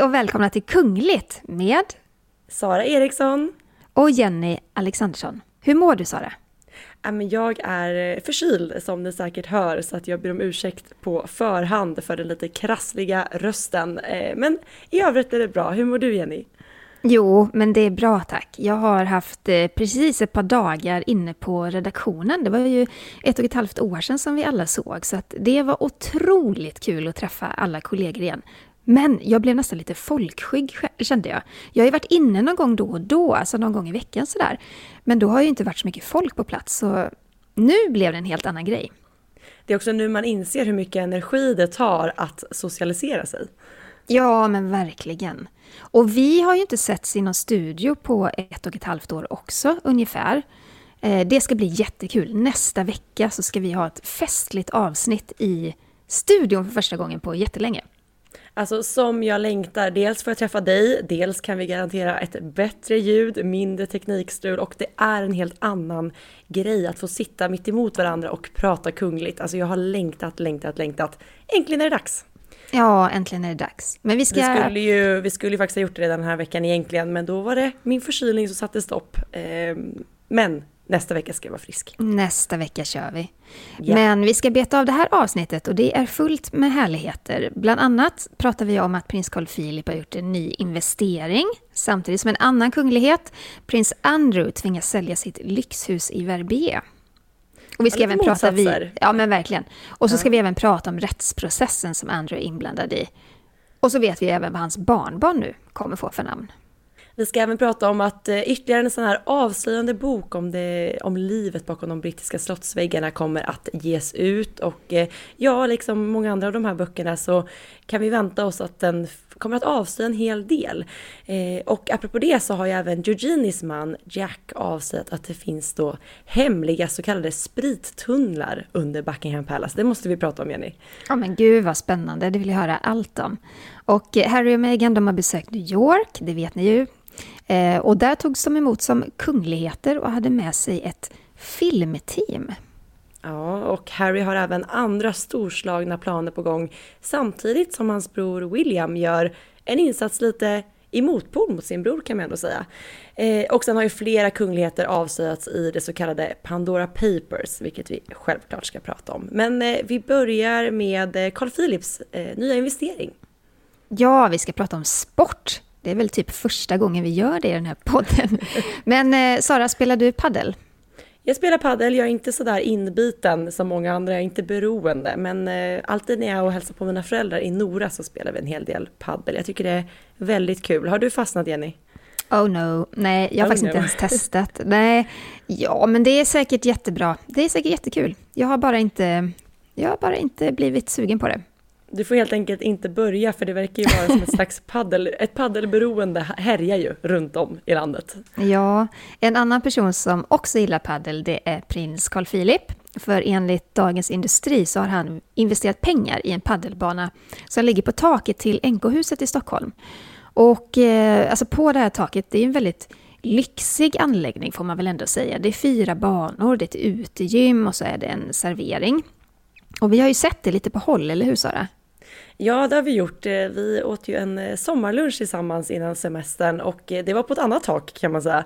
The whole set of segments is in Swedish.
Hej och välkomna till Kungligt med Sara Eriksson. och Jenny Alexandersson. Hur mår du Sara? Jag är förkyld som ni säkert hör så att jag ber om ursäkt på förhand för den lite krassliga rösten. Eh, Men i övrigt är det bra. Hur mår du Jenny? Jo, men det är bra tack. Jag har haft eh, precis ett par dagar inne på redaktionen. Det var ju ett och ett halvt år sedan som vi alla såg, så det var otroligt kul att träffa alla kollegor igen. Men jag blev nästan lite folkskygg kände jag. Jag har ju varit inne någon gång då och då, alltså någon gång i veckan sådär. Men då har ju inte varit så mycket folk på plats, så nu blev det en helt annan grej. Det är också nu man inser hur mycket energi det tar att socialisera sig. Ja, men verkligen. Och vi har ju inte setts i någon studio på ett och ett halvt år också, ungefär. Eh, Det ska bli jättekul. Nästa vecka så ska vi ha ett festligt avsnitt i studion för första gången på jättelänge. Alltså som jag längtar, dels för att träffa dig, dels kan vi garantera ett bättre ljud, mindre teknikstrul och det är en helt annan grej att få sitta mitt emot varandra och prata kungligt. Alltså jag har längtat, längtat, längtat. Äntligen är det dags! Ja, äntligen är det dags. Men vi ska... Vi skulle, ju, vi skulle ju faktiskt ha gjort det redan den här veckan egentligen, men då var det min förkylning som satte stopp. Ehm, Men nästa vecka ska jag vara frisk. Nästa vecka kör vi. Ja. Men vi ska beta av det här avsnittet och det är fullt med härligheter. Bland annat pratar vi om att prins Carl Philip har gjort en ny investering. Samtidigt som en annan kunglighet, prins Andrew, tvingas sälja sitt lyxhus i Verbier. Och vi ska Ja, även prata... Vi, motsatser. ja, men verkligen. Och så Ja. ska vi även prata om rättsprocessen som Andrew är inblandad i. Och så vet vi även vad hans barnbarn nu kommer få för namn. Vi ska även prata om att eh, ytterligare en sån här avslöjande bok om, det, om livet bakom de brittiska slottsväggarna kommer att ges ut. Och eh, ja, liksom många andra av de här böckerna så kan vi vänta oss att den kommer att avslöja en hel del. Eh, och apropå det så har ju även Georginis man Jack avslöjat att det finns då hemliga så kallade sprittunnlar under Buckingham Palace. Det måste vi prata om Jenny. Ja men gud vad spännande, det vill jag höra allt om. Och eh, Harry och Meghan de har besökt New York, det vet ni ju. Eh, och där togs de emot som kungligheter och hade med sig ett filmteam. Ja, och Harry har även andra storslagna planer på gång samtidigt som hans bror William gör en insats lite i motpol mot sin bror kan man ändå säga. Eh, och sen har ju flera kungligheter avslöjats i det så kallade Pandora Papers, vilket vi självklart ska prata om. Men eh, vi börjar med eh, Carl Philips eh, nya investering. Ja, vi ska prata om sport. Det är väl typ första gången vi gör det i den här podden. Men eh, Sara, spelar du paddel? Jag spelar paddel, jag är inte sådär inbiten som många andra, jag är inte beroende. Men eh, alltid när jag är och hälsar på mina föräldrar i Nora så spelar vi en hel del paddel. Jag tycker det är väldigt kul. Har du fastnat Jenny? Oh no, nej, jag har Oh faktiskt no. inte ens testat. Nej, ja, men det är säkert jättebra. Det är säkert jättekul. Jag har bara inte, jag har bara inte blivit sugen på det. Du får helt enkelt inte börja för det verkar ju vara som ett slags paddel, ett paddelberoende härjar ju runt om i landet. Ja, en annan person som också gillar paddel det är prins Carl Philip. För enligt Dagens Industri så har han investerat pengar i en paddelbana som ligger på taket till NK-huset i Stockholm. Och eh, alltså på det här taket, det är en väldigt lyxig anläggning får man väl ändå säga. Det är fyra banor, det är ett utegym och så är det en servering. Och vi har ju sett det lite på håll, eller hur Sara? Ja, det har vi gjort. Eh, Vi åt ju en eh, sommarlunch tillsammans innan semestern och eh, det var på ett annat tak kan man säga.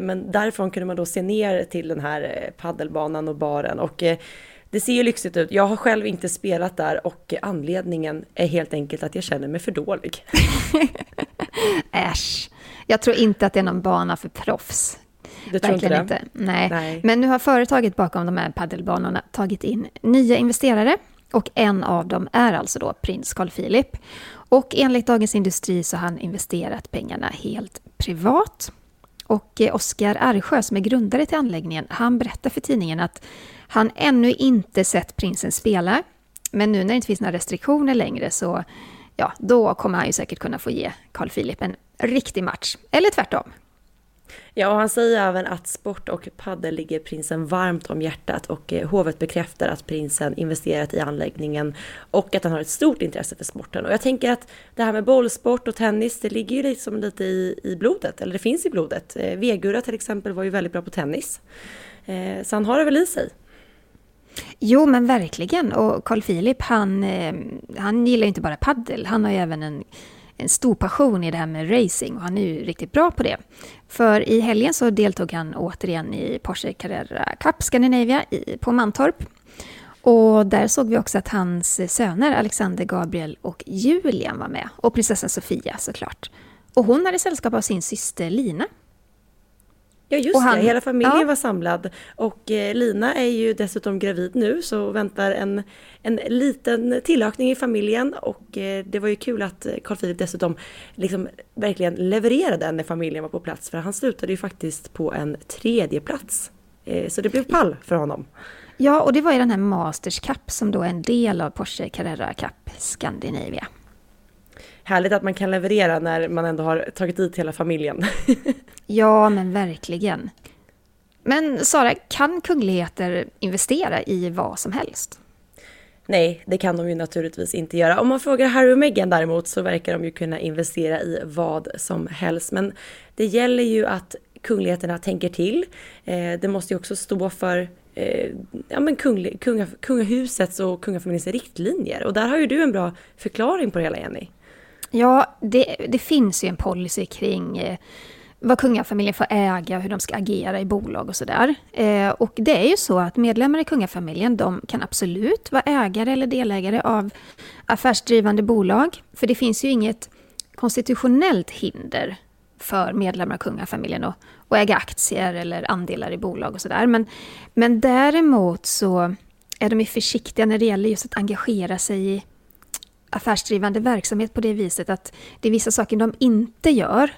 Men därifrån kunde man då se ner till den här paddelbanan och baren och det ser ju lyxigt ut. Jag har själv inte spelat där och anledningen är helt enkelt att jag känner mig för dålig. Äsch. Jag tror inte att det är någon bana för proffs. Du tror inte Verkligen det? inte. Nej. Nej. Men nu har företaget bakom de här paddelbanorna tagit in nya investerare och en av dem är alltså då prins Carl Philip. Och enligt Dagens Industri så har han investerat pengarna helt privat. Och eh, Oskar Arsjö, som är grundare till anläggningen, han berättar för tidningen att han ännu inte sett prinsen spela. Men nu när det inte finns några restriktioner längre så ja, då kommer han ju säkert kunna få ge Carl Philip en riktig match. Eller tvärtom. Ja, och han säger även att sport och paddel ligger prinsen varmt om hjärtat och eh, hovet bekräftar att prinsen investerat i anläggningen och att han har ett stort intresse för sporten. Och jag tänker att det här med bollsport och tennis, det ligger ju liksom lite i, i blodet, eller det finns i blodet. Eh, Vegura till exempel var ju väldigt bra på tennis. Eh, så han har det väl i sig. Jo, men verkligen. Och Carl Philip, han, han gillar ju inte bara paddel, han har ju även en en stor passion i det här med racing och han är ju riktigt bra på det. För i helgen så deltog han återigen i Porsche Carrera Cup Scandinavia i, på Mantorp. Och där såg vi också att hans söner Alexander, Gabriel och Julian var med. Och prinsessan Sofia såklart. Och hon hade sällskap av sin syster Lina Ja just han, det, hela familjen ja. var samlad. Och eh, Lina är ju dessutom gravid nu så väntar en, en liten tillökning i familjen. Och eh, det var ju kul att Carl Philip dessutom liksom verkligen levererade när familjen var på plats. För han slutade ju faktiskt på en tredje plats. Eh, så det blev pall för honom. Ja, och det var ju den här Masters Cup som då är en del av Porsche Carrera Cup Scandinavia härligt att man kan leverera när man ändå har tagit dit hela familjen. ja, men verkligen. Men Sara, kan kungligheter investera i vad som helst? Nej, det kan de ju naturligtvis inte göra. Om man frågar Harry och Meghan däremot så verkar de ju kunna investera i vad som helst. Men det gäller ju att kungligheterna tänker till. Eh, det måste ju också stå för eh, ja, men kungl, kunga, kungahusets och kungafamiljens riktlinjer. Och där har ju du en bra förklaring på det hela, Jenny. Ja, det, det finns ju en policy kring eh, vad kungafamiljen får äga, hur de ska agera i bolag och sådär. Eh, och det är ju så att medlemmar i kungafamiljen, de kan absolut vara ägare eller delägare av affärsdrivande bolag. För det finns ju inget konstitutionellt hinder för medlemmar av kungafamiljen att, att äga aktier eller andelar i bolag och sådär. Men, men däremot så är de ju försiktiga när det gäller just att engagera sig i affärsdrivande verksamhet på det viset att det är vissa saker de inte gör.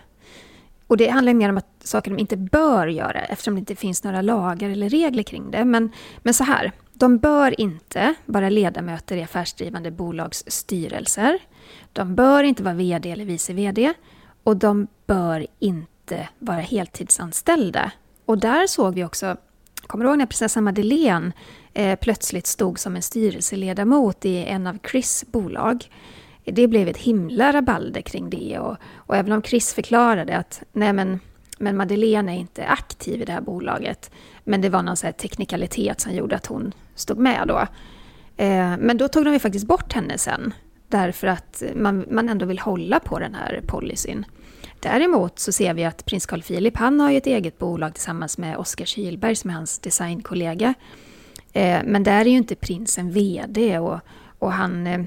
Och det handlar mer om att saker de inte bör göra eftersom det inte finns några lagar eller regler kring det. Men, men så här, de bör inte vara ledamöter i affärsdrivande bolags styrelser. De bör inte vara VD eller vice VD. Och de bör inte vara heltidsanställda. Och där såg vi också, kommer du ihåg när prinsessan Madeleine Eh, plötsligt stod som en styrelseledamot i en av Chris bolag. Det blev ett himla rabalder kring det och, och även om Chris förklarade att nej men, men Madeleine är inte aktiv i det här bolaget, men det var någon så teknikalitet som gjorde att hon stod med då. Eh, men då tog de ju faktiskt bort henne sen, därför att man, man ändå vill hålla på den här policyn. Däremot så ser vi att prins Carl Philip, han har ju ett eget bolag tillsammans med Oskar Kylberg som är hans designkollega. Eh, men där är ju inte prinsen VD och, och han, eh,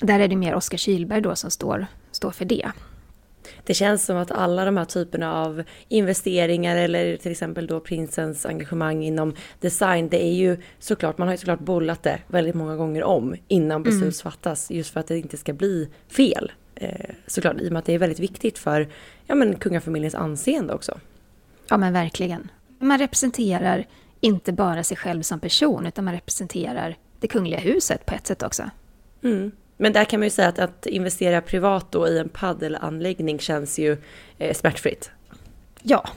där är det mer Oskar Kylberg då som står, står för det. Det känns som att alla de här typerna av investeringar eller till exempel då prinsens engagemang inom design, det är ju såklart, man har ju såklart bollat det väldigt många gånger om innan beslut mm. fattas just för att det inte ska bli fel. Eh, såklart, i och med att det är väldigt viktigt för ja, men kungafamiljens anseende också. Ja men verkligen. Man representerar inte bara sig själv som person, utan man representerar det kungliga huset på ett sätt också. Mm. Men där kan man ju säga att, att investera privat då i en paddelanläggning känns ju eh, smärtfritt. Ja,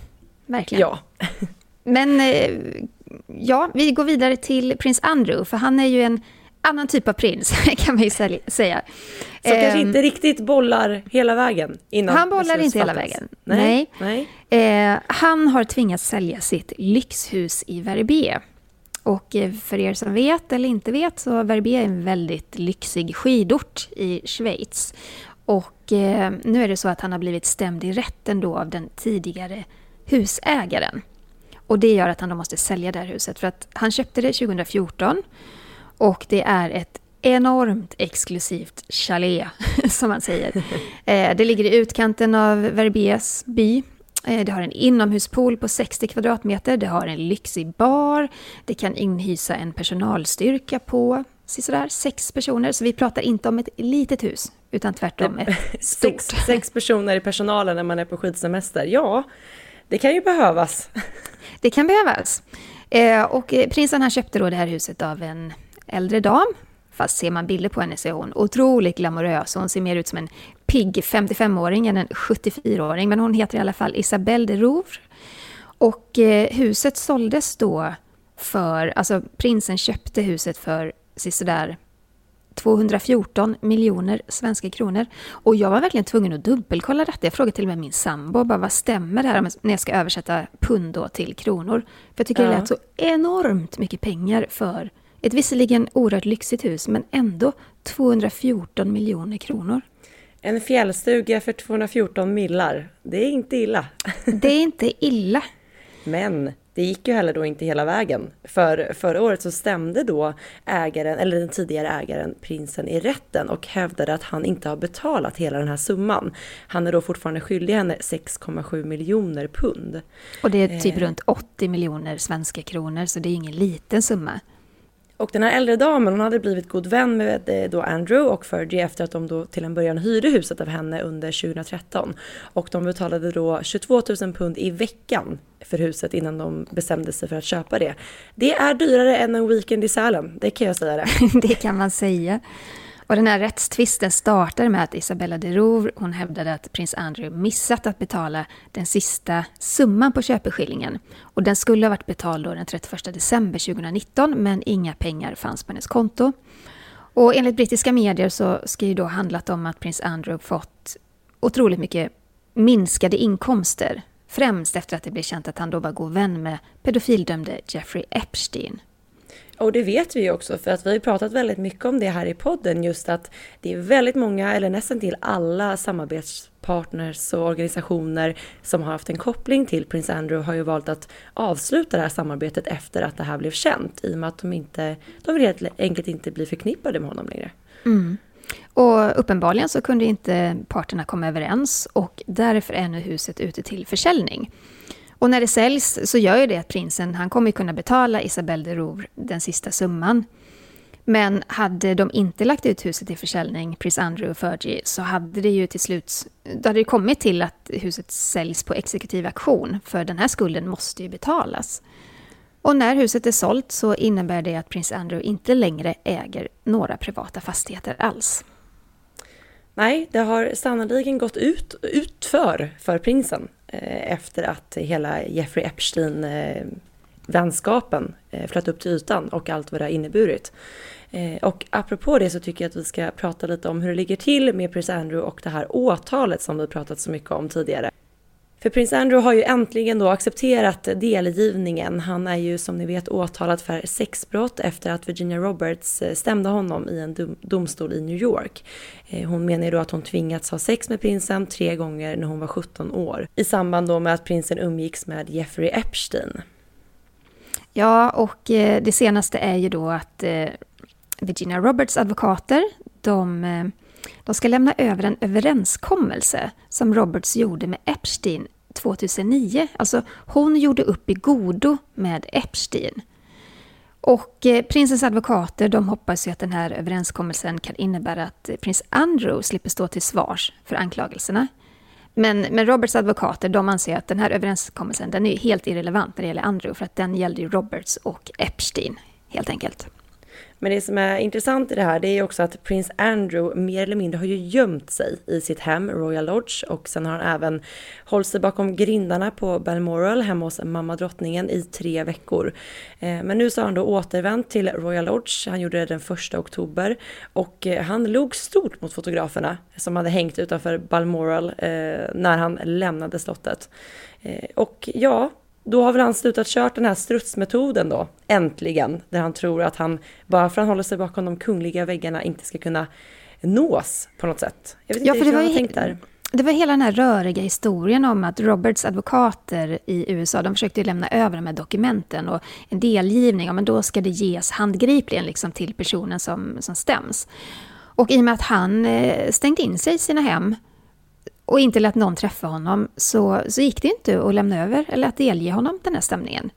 verkligen. Ja. Men eh, ja, vi går vidare till prins Andrew, för han är ju en annan typ av prins, kan man ju säga. Som eh, kanske inte riktigt bollar hela vägen innan Han bollar inte hela vägen. Nej. Nej. Eh, han har tvingats sälja sitt lyxhus i Verbier. Och eh, för er som vet eller inte vet så Verbier är en väldigt lyxig skidort i Schweiz. Och eh, nu är det så att han har blivit stämd i rätten då av den tidigare husägaren. Och det gör att han då måste sälja det här huset för att han köpte det 2014 och det är ett enormt exklusivt chalet, som man säger. Eh, det ligger i utkanten av Verbiers by. Eh, det har en inomhuspool på 60 kvadratmeter, det har en lyxig bar, det kan inhysa en personalstyrka på sådär sex personer. Så vi pratar inte om ett litet hus, utan tvärtom ett stort. Sex, sex personer i personalen när man är på skidsemester. Ja, det kan ju behövas. Det kan behövas. Eh, och prinsen han köpte då det här huset av en äldre dam. Fast ser man bilder på henne så är hon otroligt glamorös. Hon ser mer ut som en pigg 55-åring än en 74-åring. Men hon heter i alla fall Isabelle de Rouvre. Och eh, huset såldes då för, alltså prinsen köpte huset för sådär 214 miljoner svenska kronor. Och jag var verkligen tvungen att dubbelkolla detta. Jag frågade till och med min sambo, bara, vad stämmer det här när jag ska översätta pund till kronor? För jag tycker ja. det lät så enormt mycket pengar för ett visserligen oerhört lyxigt hus, men ändå 214 miljoner kronor. En fjällstuga för 214 millar, det är inte illa. Det är inte illa. Men det gick ju heller då inte hela vägen. För förra året så stämde då ägaren, eller den tidigare ägaren, prinsen i rätten och hävdade att han inte har betalat hela den här summan. Han är då fortfarande skyldig henne 6,7 miljoner pund. Och det är typ eh. runt 80 miljoner svenska kronor, så det är ingen liten summa. Och den här äldre damen hon hade blivit god vän med eh, då Andrew och Fergie efter att de då till en början hyrde huset av henne under 2013. Och de betalade då 22 000 pund i veckan för huset innan de bestämde sig för att köpa det. Det är dyrare än en weekend i Sälen, det kan jag säga det. det kan man säga. Och den här rättstvisten startade med att Isabella de Rouvre hon hävdade att prins Andrew missat att betala den sista summan på köpeskillingen. Och den skulle ha varit betald den 31 december 2019 men inga pengar fanns på hennes konto. Och enligt brittiska medier så ska det då handlat om att prins Andrew fått otroligt mycket minskade inkomster. Främst efter att det blev känt att han då var god vän med pedofildömde Jeffrey Epstein. Och det vet vi ju också för att vi har pratat väldigt mycket om det här i podden just att det är väldigt många eller nästan till alla samarbetspartners och organisationer som har haft en koppling till Prins Andrew har ju valt att avsluta det här samarbetet efter att det här blev känt i och med att de inte, de vill helt enkelt inte bli förknippade med honom längre. Mm. Och uppenbarligen så kunde inte parterna komma överens och därför är nu huset ute till försäljning. Och när det säljs så gör ju det att prinsen han kommer kunna betala Isabelle de Rouvre den sista summan. Men hade de inte lagt ut huset till försäljning, prins Andrew och Fergie, så hade det ju till slut då hade det kommit till att huset säljs på exekutiv auktion, för den här skulden måste ju betalas. Och när huset är sålt så innebär det att prins Andrew inte längre äger några privata fastigheter alls. Nej, det har sannoliken gått ut, utför för prinsen. Eh, efter att hela Jeffrey Epstein-vänskapen eh, flöt upp till ytan och allt vad det har inneburit. Eh, och apropå det så tycker jag att vi ska prata lite om hur det ligger till med prins Andrew och det här åtalet som vi pratat så mycket om tidigare. För prins Andrew har ju äntligen då accepterat delgivningen. Han är ju som ni vet åtalad för sexbrott efter att Virginia Roberts eh, stämde honom i en domstol i New York. Eh, hon menar ju då att hon tvingats ha sex med prinsen tre gånger när hon var 17 år. I samband då med att prinsen umgicks med Jeffrey Epstein. Ja, och eh, det senaste är ju då att Virginia Roberts advokater, de de ska lämna över en överenskommelse som Roberts gjorde med Epstein 2009. Alltså hon gjorde upp i godo med Epstein. Och eh, prinsens advokater de hoppas ju att den här överenskommelsen kan innebära att eh, prins Andrew slipper stå till svars för anklagelserna. Men, men Roberts advokater de anser att den här överenskommelsen den är helt irrelevant när det gäller Andrew för att den gällde ju Roberts och Epstein helt enkelt. Men det som är intressant i det här det är också att prins Andrew mer eller mindre har ju gömt sig i sitt hem, Royal Lodge, och sen har han även hållit sig bakom grindarna på Balmoral hemma hos mamma drottningen i tre veckor. Eh, men nu så har han då återvänt till Royal Lodge, han gjorde det den första oktober och eh, han log stort mot fotograferna som hade hängt utanför Balmoral eh, när han lämnade slottet. Och ja, då har väl han slutat kört den här strutsmetoden då, äntligen, där han tror att han, bara för att han håller sig bakom de kungliga väggarna, inte ska kunna nås på något sätt. Jag vet inte ja, för det var, tänkt där. Det var hela den här röriga historien om att Roberts advokater i USA, de försökte lämna över de här dokumenten och en delgivning, ja, men då ska det ges handgripligen liksom till personen som, som stäms. Och i och med att han eh, stängt in sig i sina hem och inte lät någon träffa honom så, så gick det inte att lämna över eller att delge honom den här stämningen.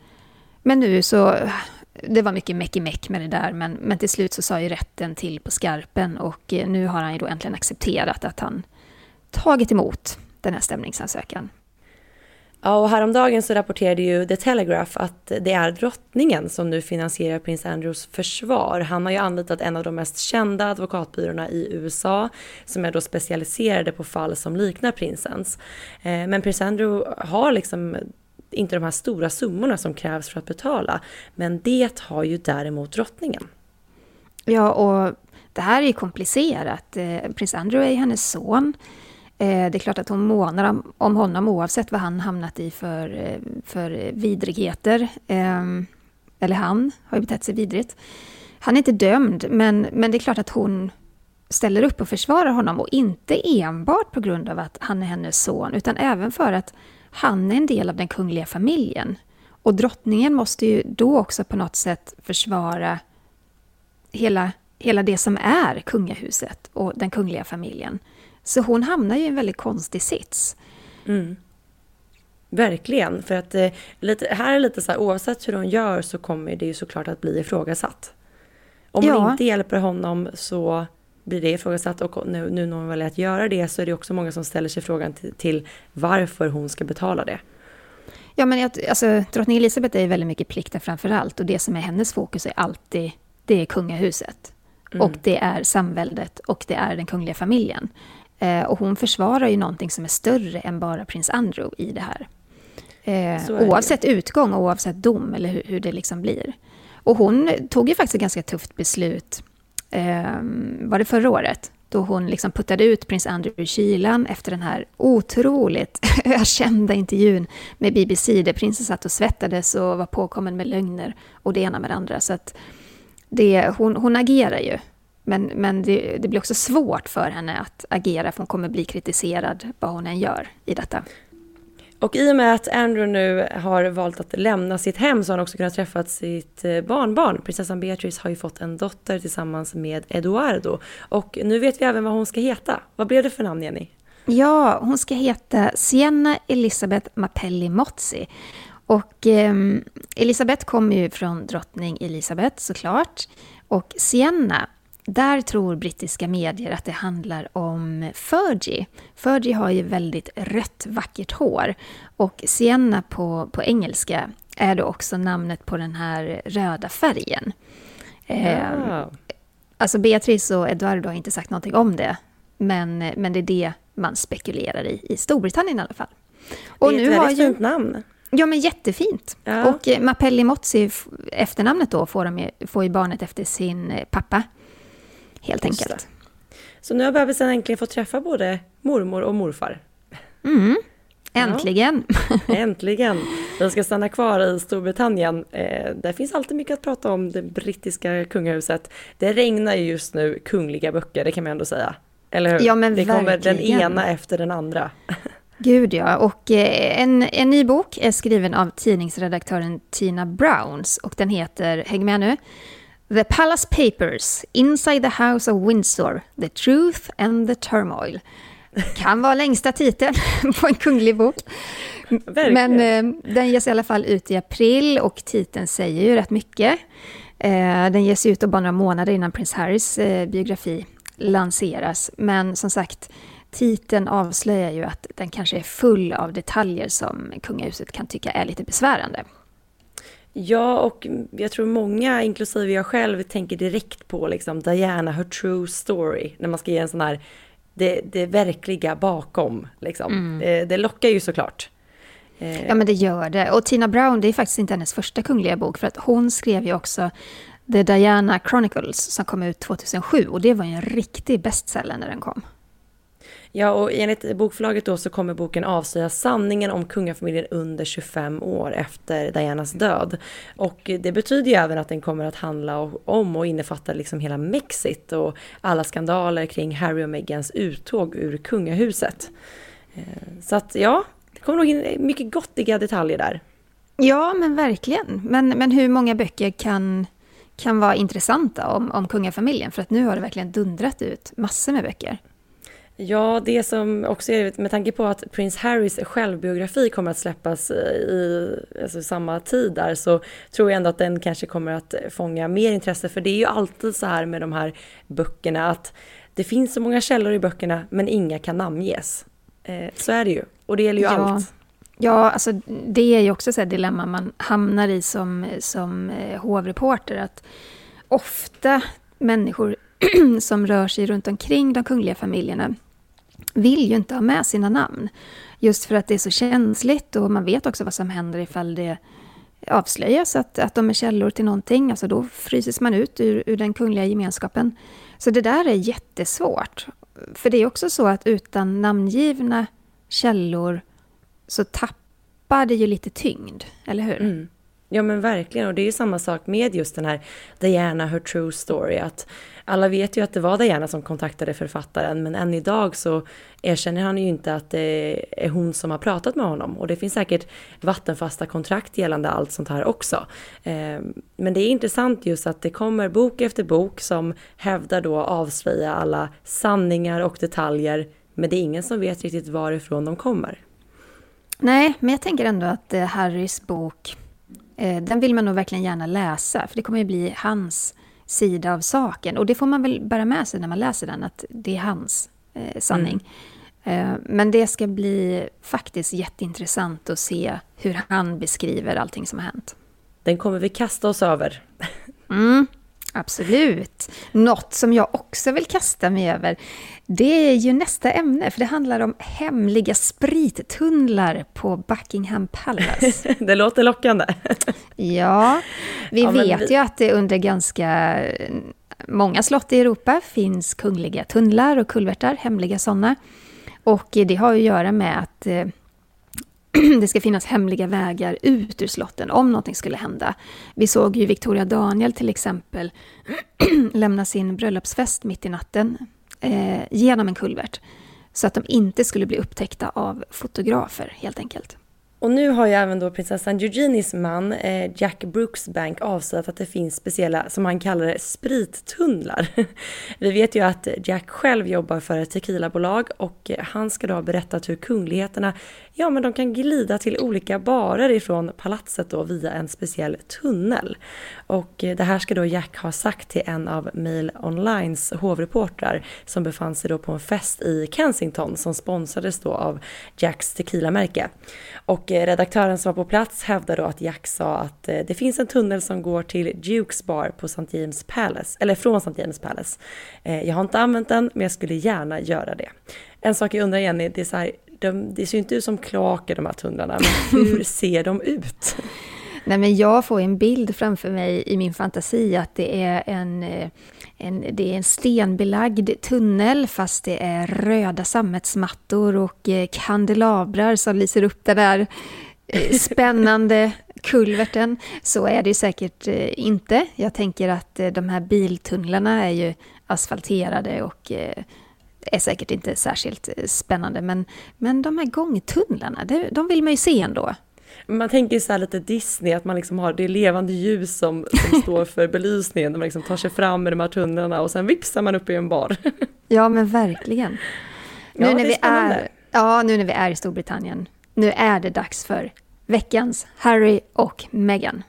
Men nu så det var mycket meck i meck med det där, men, men till slut så sa ju rätten till på skarpen och eh, nu har han ju då äntligen accepterat att han tagit emot den här stämningsansökan. Ja, och häromdagen så rapporterade ju The Telegraph att det är drottningen som nu finansierar prins Andrews försvar. Han har ju anlitat en av de mest kända advokatbyråerna i USA som är då specialiserade på fall som liknar prinsens. Eh, men prins Andrew har liksom inte de här stora summorna som krävs för att betala. Men det har ju däremot drottningen. Ja, och det här är ju komplicerat. Eh, prins Andrew är hennes son. Eh, det är klart att hon månar om honom oavsett vad han hamnat i för, eh, för vidrigheter. Ehm, eller han har ju betett sig vidrigt. Han är inte dömd, men, men det är klart att hon ställer upp och försvarar honom och inte enbart på grund av att han är hennes son, utan även för att han är en del av den kungliga familjen. Och drottningen måste ju då också på något sätt försvara hela, hela det som är kungahuset och den kungliga familjen. Så hon hamnar ju i en väldigt konstig sits. Mm. Verkligen, för att eh, lite, här är lite så här, oavsett hur hon gör så kommer det ju såklart att bli ifrågasatt. Om ja. hon inte hjälper honom så blir det ifrågasatt och nu, nu när hon väljer att göra det så är det också många som ställer sig frågan till, till varför hon ska betala det. Ja, men alltså, drottning Elizabeth är ju väldigt mycket plikten framför allt och det som är hennes fokus är alltid det är kungahuset. Mm. Och det är samväldet och det är den kungliga familjen. Eh, och hon försvarar ju någonting som är större än bara prins Andrew i det här. Eh, oavsett det. utgång och oavsett dom eller hur, hur, det liksom blir. Och hon tog ju faktiskt ett ganska tufft beslut, eh, var det förra året? Då hon liksom puttade ut prins Andrew i kylan efter den här otroligt ökända intervjun med BBC där prinsen satt och svettades och var påkommen med lögner och det ena med det andra. Så att det, hon, hon agerar ju men, men det, det, blir också svårt för henne att agera för hon kommer bli kritiserad vad hon än gör i detta. Och i och med att Andrew nu har valt att lämna sitt hem så har han också kunnat träffa sitt eh, barnbarn. Prinsessan Beatrice har ju fått en dotter tillsammans med Eduardo. Och nu vet vi även vad hon ska heta. Vad blev det för namn Jenny? Ja, hon ska heta Sienna Elisabeth Mapelli Mozzi. Och eh, Elisabeth kommer ju från drottning Elisabeth såklart. Och Sienna där tror brittiska medier att det handlar om Fergie. Fergie har ju väldigt rött, vackert hår. Och Sienna på, på engelska är då också namnet på den här röda färgen. Ja. Eh, alltså Beatrice och Eduardo har inte sagt någonting om det. Men, men det är det man spekulerar i, i Storbritannien i alla fall. Och det är ett väldigt fint namn. Ja, men jättefint. Ja. Och eh, Mapelli Mozzi, efternamnet då, får, de, får ju barnet efter sin eh, pappa helt Just enkelt. Det. Så nu har bebisen äntligen fått träffa både mormor och morfar. Mm. Äntligen! Ja, äntligen! Vi ska stanna kvar i Storbritannien. Eh, där finns alltid mycket att prata om, det brittiska kungahuset. Det regnar ju just nu kungliga böcker, det kan man ändå säga. Eller hur? Ja, men det verkligen. kommer den ena efter den andra. Gud ja, och eh, en, en ny bok är skriven av tidningsredaktören Tina Browns och den heter, häng med nu, The Palace Papers, Inside the House of Windsor, The Truth and the Turmoil. Kan vara längsta titeln på en kunglig bok. Men eh, den ges i alla fall ut i april och titeln säger ju rätt mycket. Eh, den ges ut bara några månader innan prins Harrys eh, biografi lanseras. Men som sagt, titeln avslöjar ju att den kanske är full av detaljer som kungahuset kan tycka är lite besvärande. Ja, och jag tror många, inklusive jag själv, tänker direkt på liksom Diana, her true story, när man ska ge en sån här, det, det verkliga bakom. Liksom. Mm. Det, det lockar ju såklart. Eh, ja, men det gör det. Och Tina Brown, det är faktiskt inte hennes första kungliga bok, för att hon skrev ju också The Diana Chronicles som kom ut 2007 och det var ju en riktig bestseller när den kom. Ja, och enligt bokförlaget då så kommer boken avslöja sanningen om kungafamiljen under 25 år efter Dianas död. Och det betyder ju även att den kommer att handla om och innefatta liksom hela Mexit och alla skandaler kring Harry och Meghans uttåg ur kungahuset. Eh, så att ja, det kommer nog in mycket gottiga detaljer där. Ja, men verkligen. Men, men hur många böcker kan, kan vara intressanta om, om kungafamiljen? För att nu har det verkligen dundrat ut massor med böcker. Ja, det som också är med tanke på att Prince Harrys självbiografi kommer att släppas i alltså, samma tid där så tror jag ändå att den kanske kommer att fånga mer intresse för det är ju alltid så här med de här böckerna att det finns så många källor i böckerna men inga kan namnges. Eh, så är det ju och det gäller ju ja. allt. Ja, alltså det är ju också ett dilemma man hamnar i som, som eh, hovreporter. Att ofta människor som rör sig runt omkring de kungliga familjerna vill ju inte ha med sina namn. Just för att det är så känsligt och man vet också vad som händer ifall det avslöjas att, att de är källor till någonting. Alltså då fryses man ut ur, ur den kungliga gemenskapen. Så det där är jättesvårt. För det är också så att utan namngivna källor så tappar det ju lite tyngd, eller hur? Mm. Ja men verkligen, och det är ju samma sak med just den här Diana, her true story, att alla vet ju att det var Diana som kontaktade författaren, men än idag så erkänner han ju inte att det är hon som har pratat med honom. Och det finns säkert vattenfasta kontrakt gällande allt sånt här också. Eh, men det är intressant just att det kommer bok efter bok som hävdar då avslöja alla sanningar och detaljer, men det är ingen som vet riktigt varifrån de kommer. Nej, men jag tänker ändå att eh, Harrys bok, eh, den vill man nog verkligen gärna läsa, för det kommer ju bli hans sida av saken. Och det får man väl bära med sig när man läser den, att det är hans eh, sanning. Mm. Eh, men det ska bli faktiskt jätteintressant att se hur han beskriver allting som har hänt. Den kommer vi kasta oss över. Mm. Absolut. Något som jag också vill kasta mig över, det är ju nästa ämne, för det handlar om hemliga sprittunnlar på Buckingham Palace. det låter lockande. ja, vi ja, vet vi... ju att det under ganska många slott i Europa finns kungliga tunnlar och kulvertar, hemliga sådana. Och det har att göra med att eh, det ska finnas hemliga vägar ut ur slotten om någonting skulle hända. Vi såg ju Victoria Daniel till exempel lämna sin bröllopsfest mitt i natten eh, genom en kulvert. Så att de inte skulle bli upptäckta av fotografer helt enkelt. Och nu har ju även då prinsessan Eugenies man eh, Jack Brooksbank avslöjat att det finns speciella, som han kallar det, sprittunnlar. Vi vet ju att Jack själv jobbar för ett tequilabolag och eh, han ska då ha berättat hur kungligheterna, ja men de kan glida till olika barer ifrån palatset då via en speciell tunnel. Och eh, det här ska då Jack ha sagt till en av Mail Onlines hovreportrar som befann sig då på en fest i Kensington som sponsrades då av Jacks tequilamärke. Och eh, redaktören som var på plats hävdade då att Jack sa att eh, det finns en tunnel som går till Dukes Bar på St. James Palace, eller från St. James Palace. Jag har inte använt den, men jag skulle gärna göra det. En sak jag undrar Jenny, det är så här, de, det ser ju inte ut som kloaker de här tunnlarna, men hur ser de ut? Nej, men jag får en bild framför mig i min fantasi att det är en, en, det är en stenbelagd tunnel fast det är röda sammetsmattor och eh, kandelabrar som lyser upp den där eh, spännande kulverten. Så är det säkert eh, inte. Jag tänker att de här biltunnlarna är ju asfalterade och är säkert inte särskilt spännande. Men, men de här gångtunnlarna, de vill man ju se ändå. Man tänker så här lite Disney, att man liksom har det levande ljus som, som står för belysningen, när man liksom tar sig fram med de här tunnlarna och sen vipsar man upp i en bar. Ja men verkligen. Nu ja, när vi är, ja, nu när vi är i Storbritannien, nu är det dags för veckans Harry och Meghan.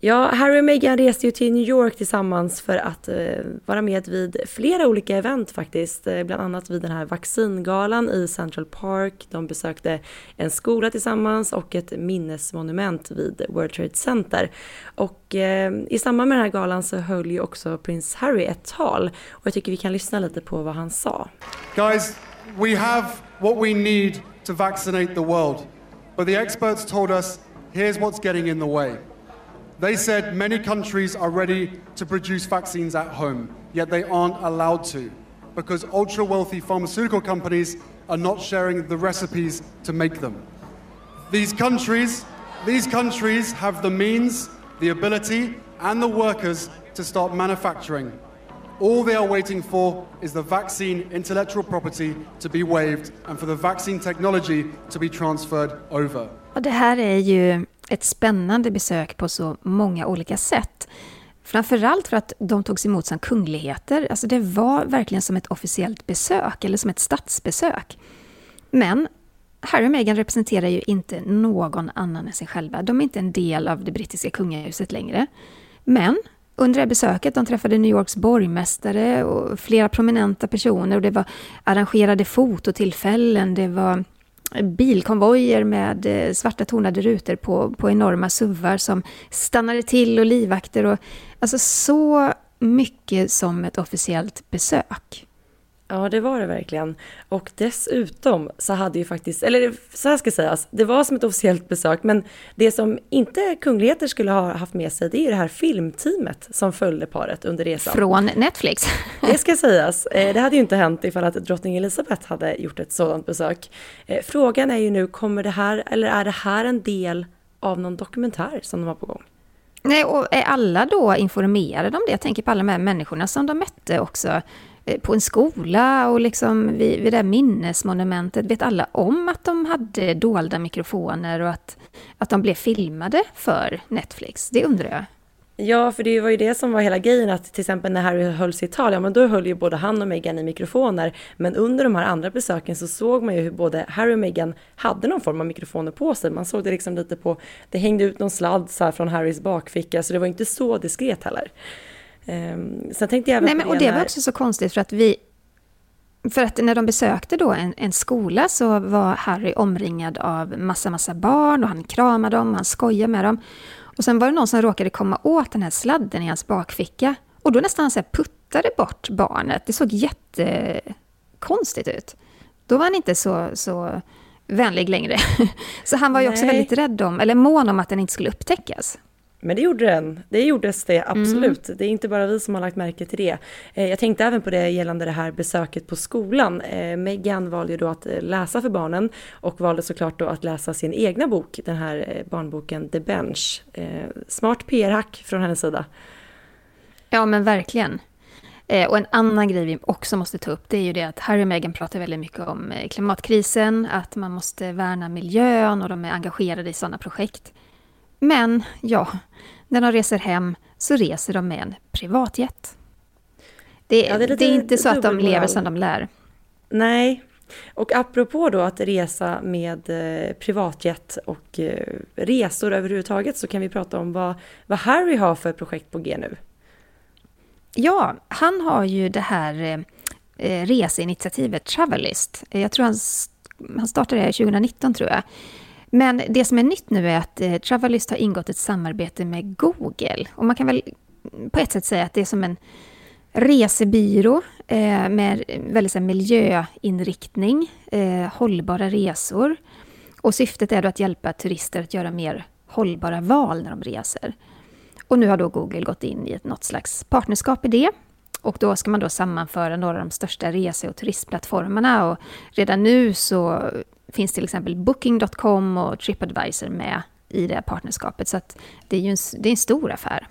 Ja, Harry och Meghan reste ju till New York tillsammans för att eh, vara med vid flera olika event faktiskt. Eh, bland annat vid den här vaccingalan i Central Park. De besökte en skola tillsammans och ett minnesmonument vid World Trade Center. Och eh, i samband med den här galan så höll ju också prins Harry ett tal. Och jag tycker vi kan lyssna lite på vad han sa. Guys, we have what we need to vaccinate the world. But the experts told us, here's what's getting in the way. They said many countries are ready to produce vaccines at home, yet they aren't allowed to because ultra wealthy pharmaceutical companies are not sharing the recipes to make them. These countries, these countries have the means, the ability, and the workers to start manufacturing. All they are waiting for is the vaccine intellectual property to be waived and for the vaccine technology to be transferred over. Och det här är ju ett spännande besök på så många olika sätt. Framförallt för att de togs emot som kungligheter. Alltså det var verkligen som ett officiellt besök, eller som ett statsbesök. Men Harry och Meghan representerar ju inte någon annan än sig själva. De är inte en del av det brittiska kungahuset längre. Men under det här besöket, de träffade New Yorks borgmästare och flera prominenta personer och det var arrangerade fototillfällen, det var bilkonvojer med eh, svarta tonade rutor på, på enorma suvar som stannade till och livvakter och alltså så mycket som ett officiellt besök. Ja, det var det verkligen. Och dessutom så hade ju faktiskt, eller så här ska sägas, det var som ett officiellt besök, men det som inte kungligheter skulle ha haft med sig, det är det här filmteamet som följde paret under resan. Från Netflix. Det ska sägas. Eh, det hade ju inte hänt ifall att drottning Elizabeth hade gjort ett sådant besök. Eh, frågan är ju nu, kommer det här, eller är det här en del av någon dokumentär som de har på gång? Nej, och är alla då informerade om det? Jag tänker på alla de här människorna som de mötte också Eh, på en skola och liksom vid, vid det här minnesmonumentet, vet alla om att de hade dolda mikrofoner och att, att de blev filmade för Netflix? Det undrar jag. Ja, för det var ju det som var hela grejen att till exempel när Harry höll sitt tal, ja men då höll ju både han och Meghan i mikrofoner. Men under de här andra besöken så såg man ju hur både Harry och Meghan hade någon form av mikrofoner på sig. Man såg det liksom lite på, det hängde ut någon sladd så här från Harrys bakficka, så det var inte så diskret heller. Um, sen tänkte jag Nej, men, och det var också så konstigt för att vi... För att när de besökte då en, en skola så var Harry omringad av massa, massa barn och han kramade dem, han skojade med dem. Och sen var det någon som råkade komma åt den här sladden i hans bakficka. Och då nästan så puttade bort barnet. Det såg jättekonstigt ut. Då var han inte så, så vänlig längre. Så han var ju också väldigt rädd om, eller mån om att den inte skulle upptäckas. Men det gjorde den. Det gjordes det, absolut. Mm. Det är inte bara vi som har lagt märke till det. Eh, jag tänkte även på det gällande det här besöket på skolan. Eh, Megan valde ju då att eh, läsa för barnen och valde såklart då att läsa sin egna bok, den här barnboken The Bench. Smart PR-hack från hennes sida. Ja, men verkligen. Och en annan grej vi också måste ta upp, det är ju det att Harry och Meghan pratar väldigt mycket om klimatkrisen, att man måste värna miljön och de är engagerade i sådana projekt. Men ja, när de reser hem så reser de med en privatjet. Det, ja, det, är, det är, inte så att de lever som de lär. Nej, och apropå då att resa med eh, privatjet och eh, resor överhuvudtaget så kan vi prata om vad, vad Harry har för projekt på G nu. Ja, han har ju det här eh, reseinitiativet Travelist. Jag tror han, han startade det 2019 tror jag. Men det som är nytt nu är att eh, Travelist har ingått ett samarbete med Google. Och man kan väl på ett sätt säga att det är som en resebyrå eh, med väldigt så här, miljöinriktning, eh, hållbara resor. Och syftet är då att hjälpa turister att göra mer hållbara val när de reser. Och nu har då Google gått in i ett något slags partnerskap i det. Och då ska man då sammanföra några av de största rese och turistplattformarna. Och redan nu så finns till exempel Booking.com och Tripadvisor med i det partnerskapet. Så att det är ju en, det är en stor affär.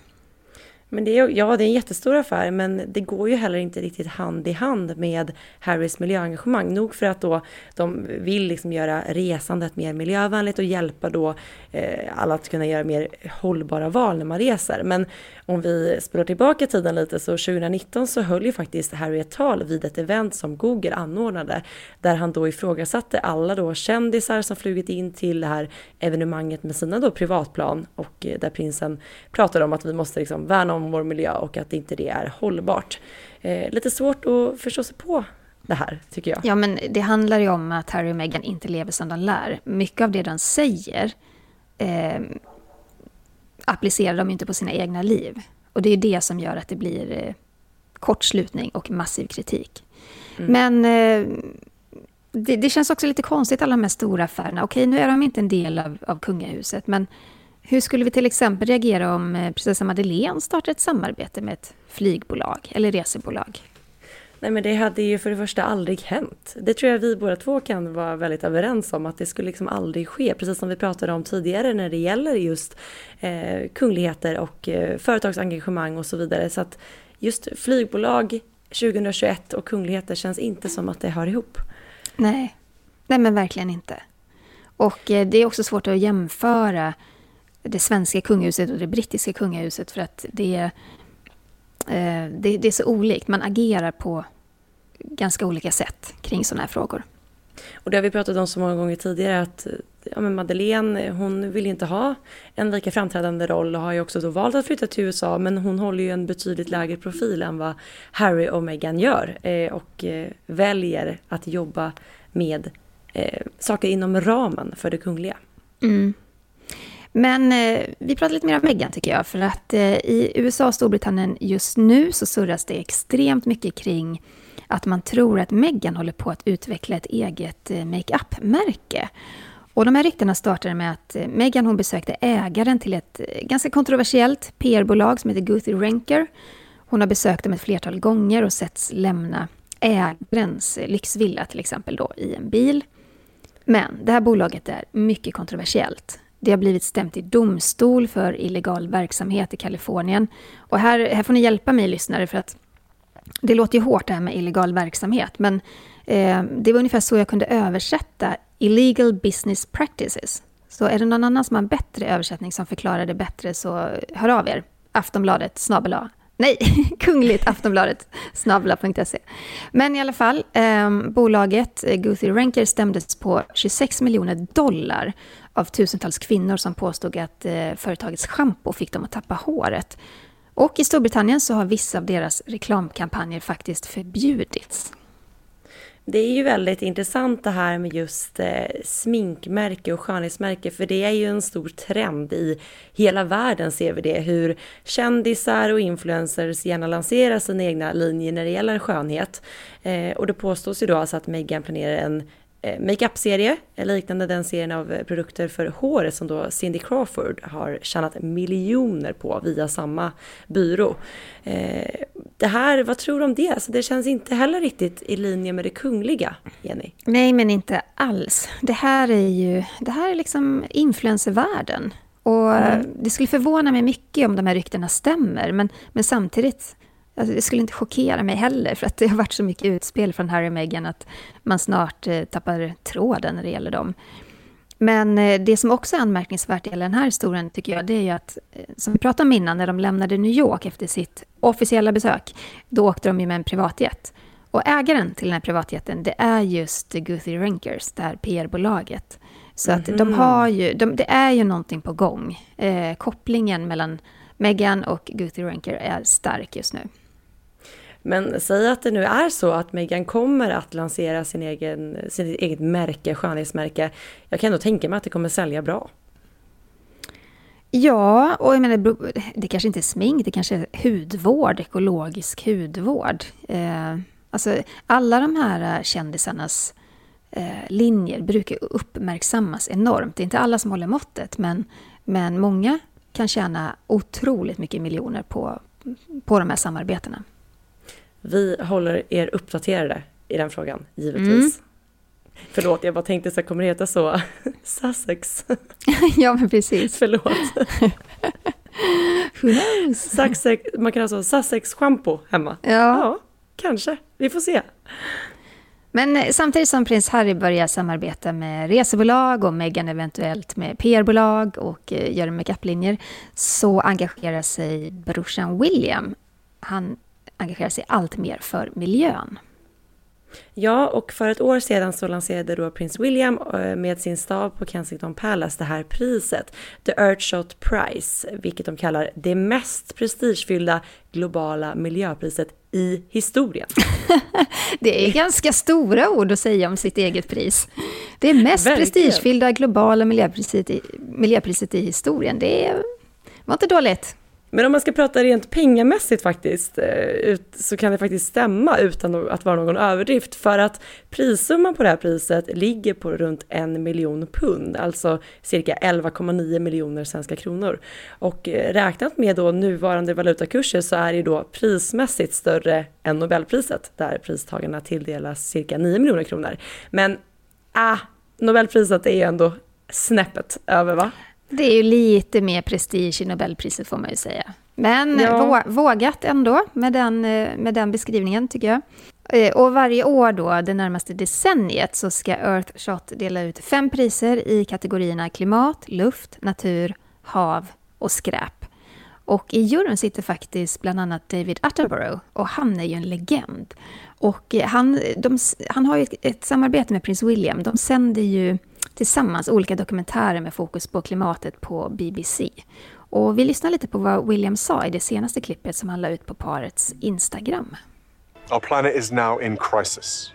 Men det är, ja, det är en jättestor affär, men det går ju heller inte riktigt hand i hand med Harrys miljöengagemang. Nog för att då de vill liksom göra resandet mer miljövänligt och hjälpa då eh, alla att kunna göra mer hållbara val när man reser. Men om vi spolar tillbaka tiden lite så 2019 så höll ju faktiskt Harry ett tal vid ett event som Google anordnade där han då ifrågasatte alla då kändisar som flugit in till det här evenemanget med sina då privatplan och eh, där prinsen pratade om att vi måste liksom värna om vår miljö och att inte det är hållbart. Eh, lite svårt att förstå sig på det här, tycker jag. Ja, men det handlar ju om att Harry och Meghan inte lever som de lär. Mycket av det de säger eh, applicerar de inte på sina egna liv. Och det är det som gör att det blir eh, kortslutning och massiv kritik. Mm. Men eh, det, det, känns också lite konstigt, alla de här stora affärerna. Okej, nu är de inte en del av, av kungahuset, men hur skulle vi till exempel reagera om eh, prinsessa Madeleine startar ett samarbete med ett flygbolag eller resebolag? Nej men det hade ju för det första aldrig hänt. Det tror jag vi båda två kan vara väldigt överens om att det skulle liksom aldrig ske. Precis som vi pratade om tidigare när det gäller just eh, kungligheter och eh, företagsengagemang och så vidare. Så att just flygbolag 2021 och kungligheter känns inte som att det hör ihop. Nej, nej men verkligen inte. Och eh, det är också svårt att jämföra det svenska kungahuset och det brittiska kungahuset för att det är, eh, det, det är så olikt. Man agerar på ganska olika sätt kring sådana här frågor. Och det har vi pratat om så många gånger tidigare att ja, men Madeleine, hon vill inte ha en lika framträdande roll och har ju också då valt att flytta till USA men hon håller ju en betydligt lägre profil än vad Harry och Meghan gör eh, och eh, väljer att jobba med eh, saker inom ramen för det kungliga. Mm. Men eh, vi pratar lite mer om Meghan tycker jag, för att eh, i USA och Storbritannien just nu så surras det extremt mycket kring att man tror att Meghan håller på att utveckla ett eget eh, makeup-märke. Och de här ryktena startade med att eh, Meghan hon besökte ägaren till ett eh, ganska kontroversiellt PR-bolag som heter Guthrie Renker. Hon har besökt dem ett flertal gånger och setts lämna ägarens eh, lyxvilla till exempel då i en bil. Men det här bolaget är mycket kontroversiellt. Det har blivit stämt i domstol för illegal verksamhet i Kalifornien. Och här, här får ni hjälpa mig lyssnare för att det låter ju hårt det här med illegal verksamhet, men eh, det var ungefär så jag kunde översätta illegal business practices. Så är det någon annan som har en bättre översättning som förklarar det bättre så hör av er. Aftonbladet snabel Nej, kungligt Aftonbladet snabla.se. Men i alla fall, eh, bolaget eh, Guthrie Renker stämdes på 26 miljoner dollar av tusentals kvinnor som påstod att eh, företagets schampo fick dem att tappa håret. Och i Storbritannien så har vissa av deras reklamkampanjer faktiskt förbjudits. Det är ju väldigt intressant det här med just eh, sminkmärke och skönhetsmärke för det är ju en stor trend i hela världen ser vi det hur kändisar och influencers gärna lanserar sina egna linjer när det gäller skönhet. Eh, och det påstås ju då alltså att Meghan planerar en makeup-serie, liknande den serien av eh, produkter för håret som då Cindy Crawford har tjänat miljoner på via samma byrå. Eh, det här, vad tror du om det? Alltså det känns inte heller riktigt i linje med det kungliga, Jenny. Nej, men inte alls. Det här är ju, det här är liksom influencervärlden. Och mm. det skulle förvåna mig mycket om de här ryktena stämmer, men, men samtidigt Alltså, det skulle inte chockera mig heller, för att det har varit så mycket utspel från Harry och Meghan att man snart eh, tappar tråden när det gäller dem. Men eh, det som också är anmärkningsvärt i den här historien tycker jag, det är ju att, eh, som vi pratade om innan, när de lämnade New York efter sitt officiella besök, då åkte de ju med en privatjet. Och ägaren till den här privatjeten, det är just Guthrie Renkers, det här PR-bolaget. Så att mm -hmm. de mhm. har ju, de, det är ju någonting på gång. Eh, kopplingen mellan Meghan och Guthrie Renker är stark just nu. Men säg att det nu är så att Meghan kommer att lansera sin egen, sin eget märke, skönhetsmärke. Jag kan ändå tänka mig att det kommer sälja bra. Ja, och jag menar, det kanske inte är smink, det kanske är hudvård, ekologisk hudvård. Eh, alltså, alla de här eh, kändisarnas eh, linjer brukar uppmärksammas enormt. Det är inte alla som håller måttet, men, men många kan tjäna otroligt mycket miljoner på, på de här samarbetena. Vi håller er uppdaterade i den frågan, givetvis. Mm. Förlåt, jag bara tänkte så kommer det heta så? Sussex? ja, men precis. Förlåt. Who knows? Sussex, man kan ha så Sussex schampo hemma. Ja. ja, kanske. Vi får se. Men eh, samtidigt som prins Harry börjar samarbeta med resebolag och Meghan eventuellt med PR-bolag och eh, gör makeup-linjer så engagerar sig brorsan William. Han engagerar sig allt mer för miljön. Ja, och för ett år sedan så lanserade då prins William eh, med sin stab på Kensington Palace det här priset, The Earthshot Prize, vilket de kallar det mest prestigefyllda globala miljöpriset i historien. det är ganska stora ord att säga om sitt eget pris. Det är mest Verkligen. prestigefyllda globala miljöpriset i, miljöpriset i historien. Det var inte dåligt. Men om man ska prata rent pengamässigt faktiskt, eh, så kan det faktiskt stämma utan att vara någon överdrift. För att prissumman på det här priset ligger på runt en miljon pund, alltså cirka 11,9 miljoner svenska kronor. Och eh, räknat med då nuvarande valutakurser så är det då prismässigt större än Nobelpriset, där pristagarna tilldelas cirka 9 miljoner kronor. Men ah, Nobelpriset är ju ändå snäppet över va? Det är ju lite mer prestige i Nobelpriset får man ju säga. Men ja. vågat ändå med den, eh, med den beskrivningen tycker jag. Eh, och varje år då, det närmaste decenniet, så ska Earthshot dela ut fem priser i kategorierna klimat, luft, natur, hav och skräp. Och i juryn sitter faktiskt bland annat David Attenborough och han är ju en legend. Och eh, han, de, han har ju ett, ett samarbete med prins William. De sänder ju tillsammans olika dokumentärer med fokus på klimatet på BBC. Och vi lyssnar lite på vad William sa i det senaste klippet som han la ut på parets Instagram. Our planet is now in crisis.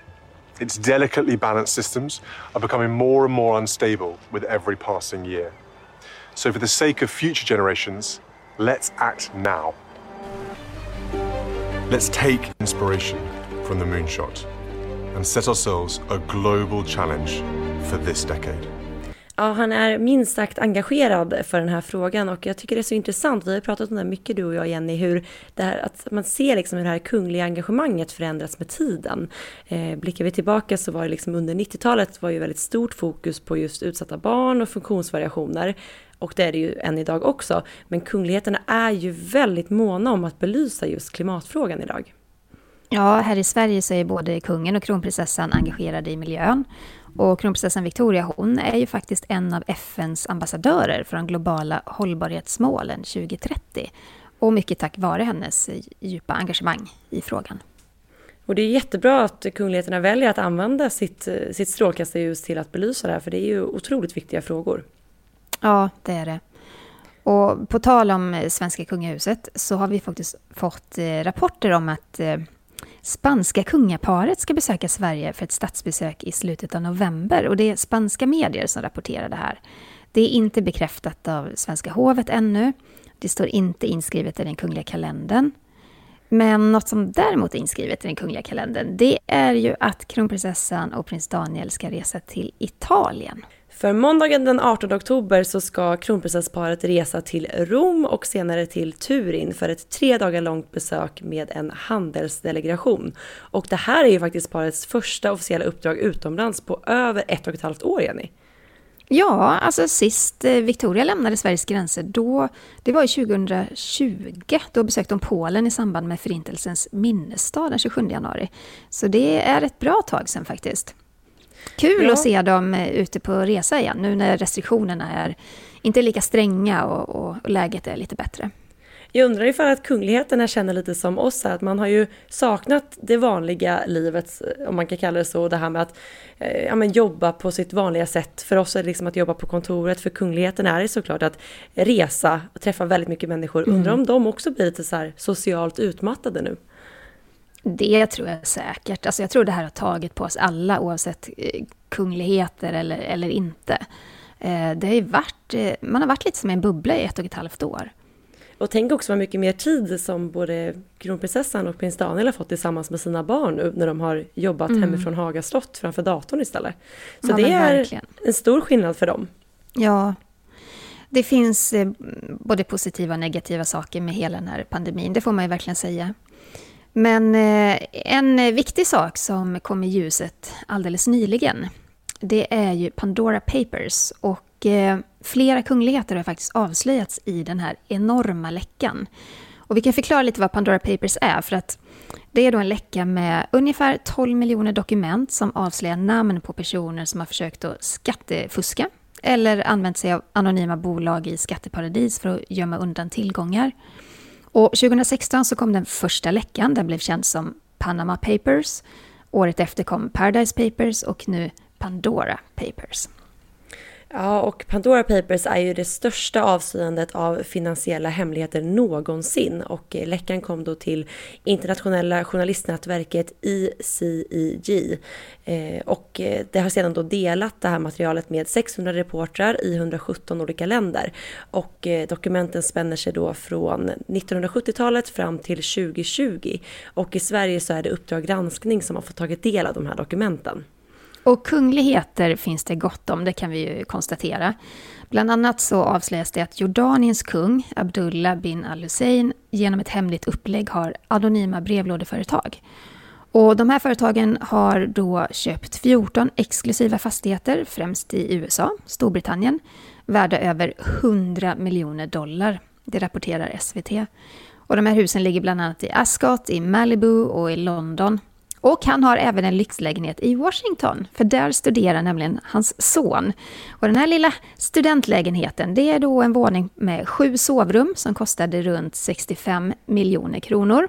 Its delicately balanced systems are becoming more and more unstable with every passing year. So, for the sake of future generations, let's act now. Let's take inspiration from the moonshot and set ourselves a global challenge for this decade. Ja, han är minst sagt engagerad för den här frågan och jag tycker det är så intressant. Vi har pratat om det mycket du och jag Jenny, hur det här, att man ser liksom hur det här kungliga engagemanget förändras med tiden. Eh, blickar vi tillbaka så var det liksom under 90-talet var ju väldigt stort fokus på just utsatta barn och funktionsvariationer. Och det är det ju än idag också. Men kungligheterna är ju väldigt måna om att belysa just klimatfrågan idag. Ja, här i Sverige så är både kungen och kronprinsessan engagerade i miljön. Och kronprinsessan Victoria hon är ju faktiskt en av FNs ambassadörer för de globala hållbarhetsmålen 2030. Och mycket tack vare hennes djupa engagemang i frågan. Och det är jättebra att kungligheterna väljer att använda sitt, sitt strålkastarljus till att belysa det här, för det är ju otroligt viktiga frågor. Ja, det är det. Och på tal om svenska kungahuset så har vi faktiskt fått eh, rapporter om att eh, Spanska kungaparet ska besöka Sverige för ett statsbesök i slutet av november och det är spanska medier som rapporterar det här. Det är inte bekräftat av Svenska hovet ännu. Det står inte inskrivet i den kungliga kalendern. Men något som däremot är inskrivet i den kungliga kalendern, det är ju att kronprinsessan och prins Daniel ska resa till Italien. För måndagen den 18 oktober så ska kronprinsessparet resa till Rom och senare till Turin för ett tre dagar långt besök med en handelsdelegation. Och det här är ju faktiskt parets första officiella uppdrag utomlands på över ett och ett halvt år, Jenny. Ja, alltså sist eh, Victoria lämnade Sveriges gränser, då, det var 2020. Då besökte hon Polen i samband med Förintelsens minnesdag den 27 januari. Så det är ett bra tag sedan faktiskt. Kul ja. att se dem eh, ute på resa igen, nu när restriktionerna är inte lika stränga och, och, och läget är lite bättre. Jag undrar ifall att kungligheterna känner lite som oss att man har ju saknat det vanliga livet, om man kan kalla det så, det här med att eh, ja, men jobba på sitt vanliga sätt. För oss är det liksom att jobba på kontoret, för kungligheterna är det såklart att resa och träffa väldigt mycket människor. Mm. Undrar om de också blir lite så socialt utmattade nu? Det tror jag säkert. Alltså jag tror det här har tagit på oss alla oavsett eh, kungligheter eller, eller inte. Eh, det har varit, eh, man har varit lite som en bubbla i ett och ett halvt år. Och tänk också vad mycket mer tid som både kronprinsessan och prins Daniel har fått tillsammans med sina barn nu när de har jobbat mm. hemifrån Haga slott framför datorn istället. Så ja, det är verkligen. en stor skillnad för dem. Ja, det finns både positiva och negativa saker med hela den här pandemin, det får man ju verkligen säga. Men eh, en eh, viktig sak som kom i ljuset alldeles nyligen, det är ju Pandora Papers. Och eh, flera kungligheter har faktiskt avslöjats i den här enorma läckan. Och vi kan förklara lite vad Pandora Papers är, för att det är då en läcka med ungefär 12 miljoner dokument som avslöjar namn på personer som har försökt att skattefuska eller använt sig av anonyma bolag i skatteparadis för att gömma undan tillgångar. Och 2016 så kom den första läckan, den blev känd som Panama Papers. Året efter kom Paradise Papers och nu Pandora Papers. Ja, och Pandora Papers är ju det största avslöjandet av finansiella hemligheter någonsin. Och eh, läckan kom då till internationella journalistnätverket ICIG eh, och eh, det har sedan då delat det här materialet med 600 reportrar i 117 olika länder. Och dokumenten spänner sig då från 1970-talet fram till 2020 och i Sverige så är det Uppdrag granskning som har fått tagit del av de här dokumenten. Och kungligheter finns det gott om, det kan vi ju konstatera. Bland annat så avslöjas det att Jordaniens kung, Abdullah bin al-Hussein, genom ett hemligt upplägg har anonyma brevlådeföretag. Och de här företagen har då köpt 14 exklusiva fastigheter, främst i USA, Storbritannien, värda över 100 miljoner dollar. Det rapporterar SVT. Och de här husen ligger bland annat i Ascot, i Malibu och i London. Och han har även en lyxlägenhet i Washington, för där studerar nämligen hans son. Och den här lilla studentlägenheten, det är då en våning med sju sovrum som kostade runt 65 miljoner kronor.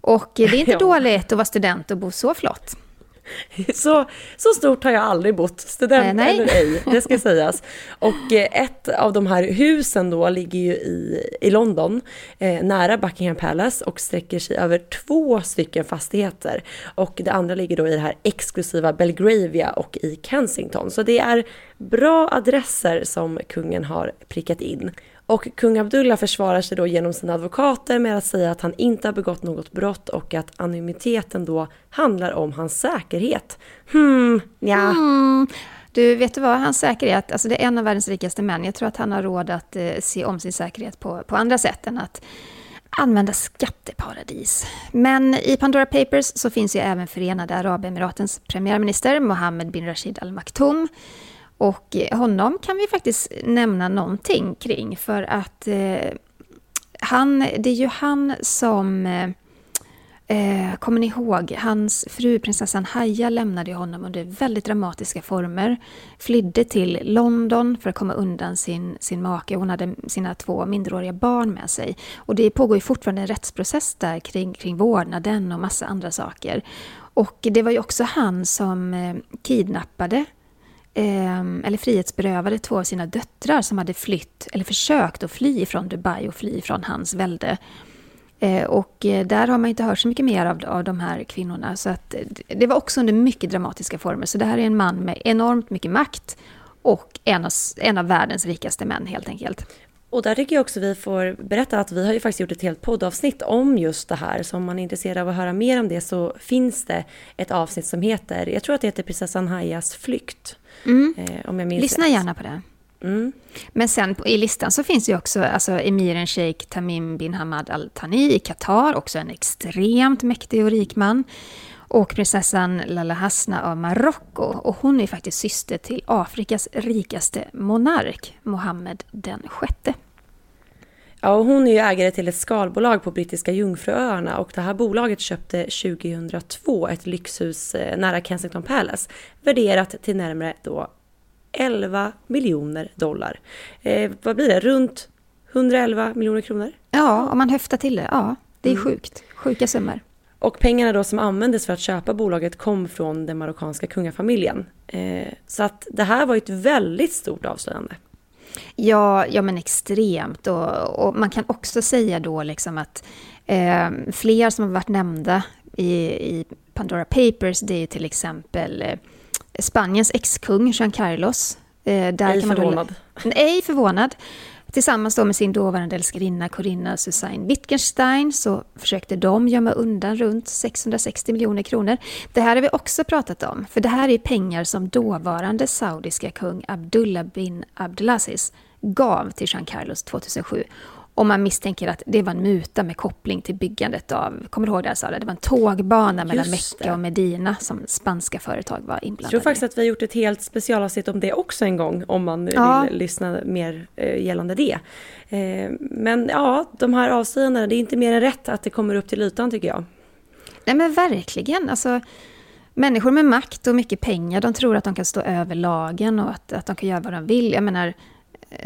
Och det är inte ja. dåligt att vara student och bo så flott. Så, så stort har jag aldrig bott, student nej. eller ej, det ska sägas. Och eh, ett av de här husen då ligger ju i, i London, eh, nära Buckingham Palace och sträcker sig över två stycken fastigheter. Och det andra ligger då i det här exklusiva Belgravia och i Kensington. Så det är bra adresser som kungen har prickat in. Och kung Abdullah försvarar sig då genom sina advokater med att säga att han inte har begått något brott och att anonymiteten då handlar om hans säkerhet. Hmm, ja. Mm. Du, vet du vad? Hans säkerhet, alltså det är en av världens rikaste män. Jag tror att han har råd att eh, se om sin säkerhet på, på andra sätt än att använda skatteparadis. Men i Pandora Papers så finns ju även Förenade Arabemiratens premiärminister Mohammed bin Rashid Al Maktoum och eh, honom kan vi faktiskt nämna någonting kring för att eh, han, det är ju han som eh, eh kommer ni ihåg? Hans fru prinsessan Haya lämnade honom under väldigt dramatiska former. Flydde till London för att komma undan sin, sin make. Hon hade sina två minderåriga barn med sig. Och det pågår ju fortfarande en rättsprocess där kring, kring vårdnaden och massa andra saker. Och det var ju också han som eh, kidnappade Ehm, eller frihetsberövade två av sina döttrar som hade flytt, eller försökt att fly från Dubai och fly från hans välde. Eh, och eh, där har man inte hört så mycket mer av, av de här kvinnorna. Så att, eh, det var också under mycket dramatiska former. Så det här är en man med enormt mycket makt och en av, en av världens rikaste män helt enkelt. Och där tycker jag också vi får berätta att vi har ju faktiskt gjort ett helt poddavsnitt om just det här. Så om man är intresserad av att höra mer om det så finns det ett avsnitt som heter, jag tror att det heter Prinsessan Hayas flykt. Mm. Eh, om jag minns Lyssna rätt. gärna på det. Mm. Men sen i listan så finns ju också alltså, emiren Sheikh Tamim bin Hamad Al Thani i Qatar, också en extremt mäktig och rik man. Och prinsessan Lala Hasna av Marocko. Och hon är faktiskt syster till Afrikas rikaste monark, Mohammed den sjätte. Ja, och hon är ju ägare till ett skalbolag på Brittiska Jungfruöarna och det här bolaget köpte 2002 ett lyxhus eh, nära Kensington Palace värderat till närmare då 11 miljoner dollar. Eh, vad blir det? Runt 111 miljoner kronor? Ja, om man höftar till det. Ja, det är mm. sjukt. Sjuka summor. Och pengarna då som användes för att köpa bolaget kom från den marockanska kungafamiljen. Eh, så att det här var ett väldigt stort avslöjande. Ja, ja men extremt. Och, och man kan också säga då liksom att eh, fler som har varit nämnda i, i Pandora Papers, det är till exempel eh, Spaniens ex-kung Jean Carlos. Eh, där Ej kan man förvånad. Då, ej förvånad. Tillsammans då med sin dåvarande älskarinna Corinna Susanne Wittgenstein så försökte de gömma undan runt 660 miljoner kronor. Det här har vi också pratat om, för det här är pengar som dåvarande saudiska kung Abdullah bin Abdulaziz gav till Jean Carlos 2007 och man misstänker att det var en muta med koppling till byggandet av, kommer du ihåg det jag sa? Det var en tågbana mellan Mecka och Medina som spanska företag var inblandade Jag tror faktiskt att vi har gjort ett helt specialavsnitt om det också en gång, om man ja. vill lyssna mer eh, gällande det. Eh, men ja, de här avslöjandena, det är inte mer än rätt att det kommer upp till ytan tycker jag. Nej men verkligen, alltså människor med makt och mycket pengar, de tror att de kan stå över lagen och att, att de kan göra vad de vill. Jag menar,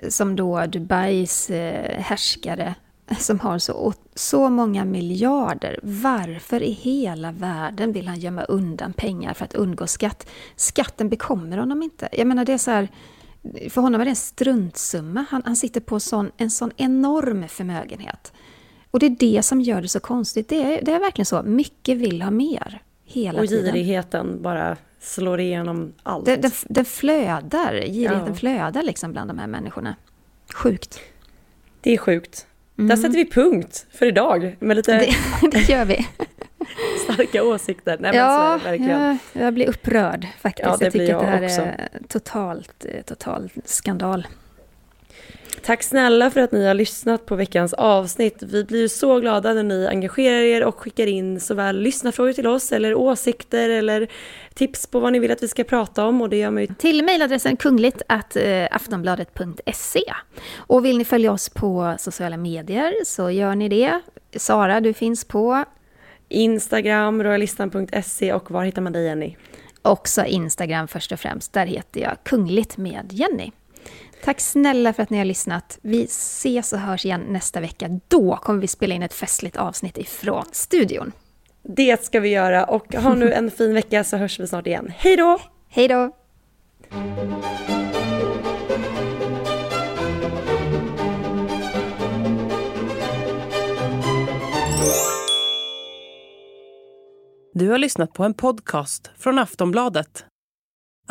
som då Dubais eh, härskare som har så, så många miljarder. Varför i hela världen vill han gömma undan pengar för att undgå skatt? Skatten bekommer honom inte. Jag menar det är så här, för honom är det en struntsumma. Han, han sitter på sån, en sån enorm förmögenhet. Och det är det som gör det så konstigt. Det är, det är verkligen så, mycket vill ha mer. Hela och girigheten bara slår igenom allt. Den, den, den flödar, girigheten ja. flödar liksom bland de här människorna. Sjukt. Det är sjukt. Mm. Där sätter vi punkt för idag med lite... Det, det gör vi. starka åsikter. Nej, ja, verkligen. Jag, jag, blir upprörd faktiskt. Ja, jag tycker jag att det här också. är totalt, eh, total skandal. Tack snälla för att ni har lyssnat på veckans avsnitt. Vi blir så glada när ni engagerar er och skickar in såväl lyssnarfrågor till oss eller åsikter eller tips på vad ni vill att vi ska prata om och det gör man ju Till mejladressen kungligt att eh, aftonbladet.se. Och vill ni följa oss på sociala medier så gör ni det. Sara, du finns på Instagram, royalistan.se och var hittar man dig Jenny? också Instagram först och främst. Där heter jag kungligt med Jenny. Tack snälla för att ni har lyssnat. Vi ses och hörs igen nästa vecka. Då kommer vi spela in ett festligt avsnitt ifrån studion. Det ska vi göra och ha nu en fin vecka så hörs vi snart igen. Hej då! Hej då! Du har lyssnat på en podcast från Aftonbladet.